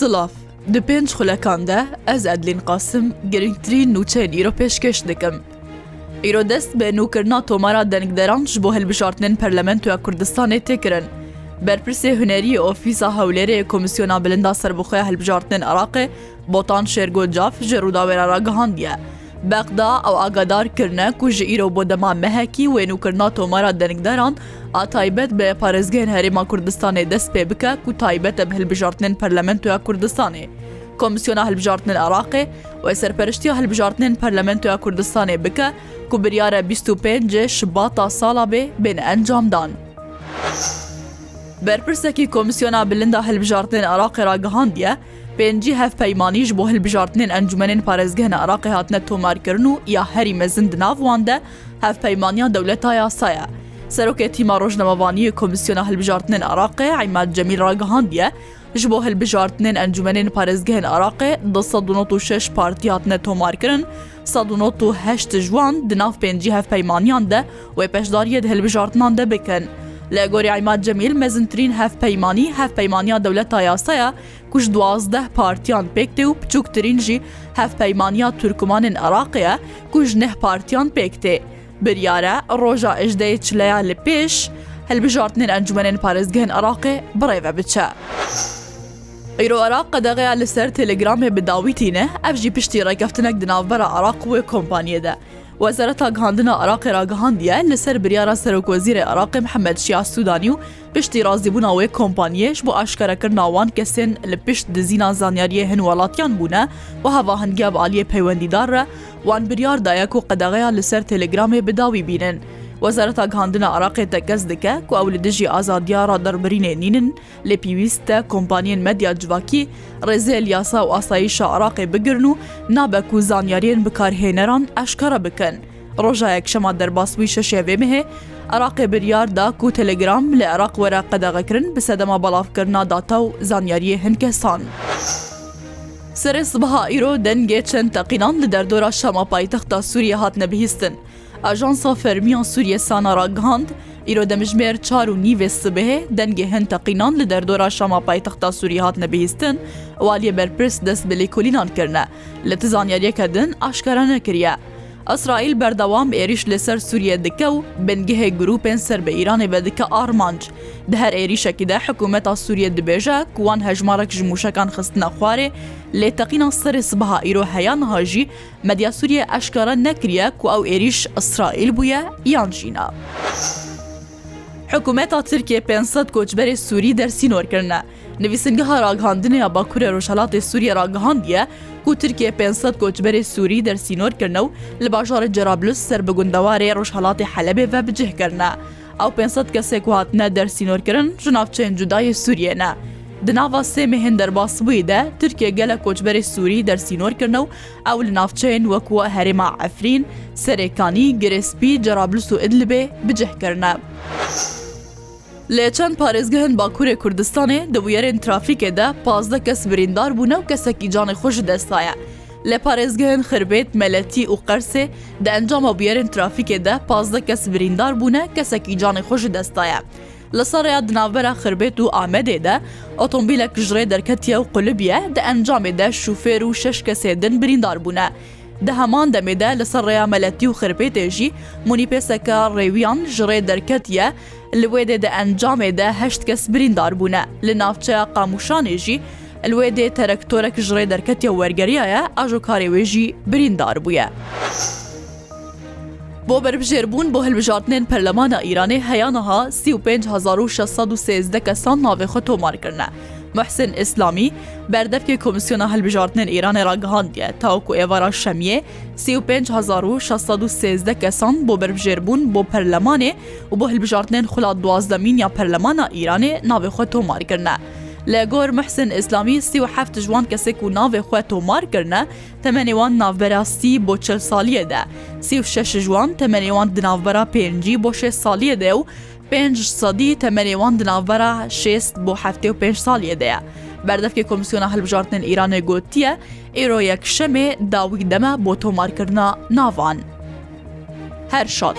سلاف Di pênc xulekan de ez Edlên Qasim girngtirîn nûçeyên îro pêşkeş dikim. Îro dest bê nûkirina tomara dengderan ji bo hilbijartinên Perlementoya Kurdistanê têkirin. Berpirsê hunerî ofîsa hewlêrê Komisyona Bilinda Serbixuya Hilbijartinên Iraqê Botan Şêrgo Caf ji Rûdawêra ra gihandiye. بەقدا ئەو ئاگادارکردە کوژ ئیرۆ بۆ دەما مەهەکی وێنوکردنا تۆمارە دەنگدەران ئاتایبەت بە پارێزگەن هەرێما کوردستانی دەست پێ بکە و تایبەتە هەلبژارتنن پەرلەمنتویا کوردستانێ. کۆمسیۆنا هەلبژارتن عراقی و سەرپەرشتی هەلبژارتنن پەرلەمنتویا کوردستانێ بکە کو بریارە 25 شبا تا ساڵا بێ بێن ئەنجامدان. بەرپرسێکی کۆمسیۆنا بلندا هەلبژارتن عراقی راگەهاندە، پێنجی هەف پەیمانیش بۆ هەلبژارتنێن ئەنجومێن پارێزگەهن عراقی هاتنە تۆمارکردن و یا هەری مەزند ناوواندە هەف پەیمانیان دەولەت تا یاسایە. سەرۆکێتیما ڕۆژنەمەوانی کۆمیسیۆنە هەلبژارتنێن عراقی عیمات جەمی ڕاگەهاندە، ji bo hilbijartinên encûmenên parêzgehên Iraqê di şeş partî hatine tomarkirin, heşt ji wan di nav pêncî hevpeymaniyan de wê peşdariye di hilbijartinan de bikin. لە گۆری ئایمات جەمیل مەزنترین هەف پەیمانانی هەف پەیمانیا دەولەت تایاسەیە کوش دوازدە پارتیان پێکتێ و بچووکترین ژی هەف پەیمانیا تورکمانن عراقەیە کوژ نەه پارتیان پێکتێ. بریارە ڕۆژە ئەژدەی چلەیە لە پێش، هەلبژارتنین ئەنجومێن پارێزگەهن عراقێ بڕێوە بچە. ئەیرۆ عراق قەدەغەیە لەسەر تەلگرامێ بداویتینە ئەفژی پشتی ڕێگەفتنەك دناوبەرە عراق وێ کۆمپانیەدە. وەزارەتا گەاندنا عراقی راگەهاندیە لەسەر بریارە سەرۆکۆزیرە عراقی محەممەد شیا سوودانی و پشتی رازیبوونەوەی کۆمپانیەش بۆ ئاشکەرەکردناوان کەسێن لە پشت دزینا زانیاریە هەن وڵاتیان بوونە و هەوا هەنگیا بە عالیە پەیوەندیدارە وان بریاردایەک و قەدەغەیان لەسەر تەلگرامێ بداوی بینن. وەزارەتا گاندنە عراقێ تەکەس دکە کو ئەو لە دژی ئازادیارا دەربرینێ نینن لێ پێویستە کۆمپانیین مەدیا جوواکی ڕێزێ یاسا و ئاساییشە عراقێ بگرن و نابەک و زانیاریان بکارهێنەران ئەشکەرە بکەن. ڕۆژایەک شەما دەرباسوی شەشێوێ مهێ، عراقێ بریاردا کو تەلگرام لە عراق وەرە قەدەغەکردن بسەدەما بەڵافکردنا داتا و زانیاریە هەنکەسان. سرێ سبها ئیرۆ دەنگێ چەند تەقینان لە دەردۆرا شەما پایتەختا سووریە هات نەبیستن. ئاژانسا فەرمیان سووریە سانارا گاند ئیرۆ دەمژمێر چار و نیڤێ سبهێ دەنگێ هەن تەقینان لە دەردۆرا شەما پایتەختا سووری هات نەبیستن والیە بەرپرس دەست بلێ کولینان کردە لە تزانیاریەکە دن ئاشکرا نەکریە. ئەسرائیل بەردەوام ئێریش لەسەر سووریە دکە و بنگهێ گرروپێن سەر بە ئیرانی بەدکە ئارمانج دە هەر عێریشەکیدا حکوومەتە سووریە دبێژە کوان هەژمارەك ji موشەکان خستنە خوارێ لێ تەقینە سەری سبها ئیرۆ هەیان هاژی مەدیا سووریە ئەشکارە نەکریە کو ئەو عێریش ئەسرائیل بووە یان ژینا. حکوومەتا ترکیە 500 کۆچبەری سووری دەرسینۆرکردە. نویسنگەها راگەاندنە باکوورە ڕۆژهڵاتی سووریە راگەهاندە ku Tirkiye 500 koçberê Sûî dersînor kirne û li bajarê Cerablus ser bi gundewarê Rojhelatê Helebê ve bicih kirine. Ew 500 kesek ku hatine dersînorkirin ji navçeyên cudayê Sûriye ne. Di nava sêmê hin derbas wî de Tirkiye gelek koçberê Sûî dersînor kirne û ew li navçeyên wekua herêma Efrîn, Serêkanî, Girespî, Cerablus û Idlibê bicih kirine. لە چەند پارێزگەهن باکوورێ کوردستانê dibuyerên trafîkê de pazde kes birîndar bûne û kesekî canê xwe ji destaye. Li parêzgehên xirbêt meletî û qersê di encama buyerên trafîkê de pazde kes birîndar bûne kesekî canê xwe ji destaye. Li Saraya di navbera xirbêt û Amedê de otomobîlek ji rê derketiye û qulibiye di encamê de şûfêr û şeş kesê din birîndar bûne. دە هەمان دەمێدا لەسەر ڕێامەلەتی و خرپێتێژی مونیپێسەکە ڕێویان ژڕێ دەرکەتیە لێدێ دە ئەنجامێدا هەشت کەس بریندار بوونە لە ناوچەیە قاموشانێژی لێدێ تەرەکتۆرەك ژڕێ دەرکەتی وەرگریایە ئاژۆ کارێوێژی بریندار بووە. بۆ بەربژێربوون بۆ هەلبژارتنێن پەرلەمانە ئیرانی هەیەەها 3613 کەسان ناوێخۆ تۆمارکردە. محسن ئسلامی بەردەفکی کمیسیۆنە هەلبژارتنێن ئیرانی ڕگەهاندیە تاوکو ئێوارا شەمیە 3613 کەسان بۆ بەربژێربوون بۆ پەرلەمانێ و بۆ هەلبژارتنێن خولات دوازدەمین یا پەرلەمانە ئیرانێ ناوێخۆ تۆمارکردە. لە گۆر محسن ئیسلامی سی و هەفت جوان کەسێک و ناوێ خوێ تۆمارکردە تەمەنێوان ناوبەراستی بۆ چل سالیەدا سی و شش جوان تەمەنێوان دناوبەرا پێنجی بۆ شێ سالیەدە و پێنج سادی تەمەنێوان دناوبەرا شێست بۆ هەفتێ و پێنج سالیەدەیە. بەردەفکی کۆمسیۆنە هەلبژارتن ئیرانە گوتیە ئێرۆ یەک شەمێ داوی دەمە بۆ تۆمارکردنا ناوان. هەر شاد.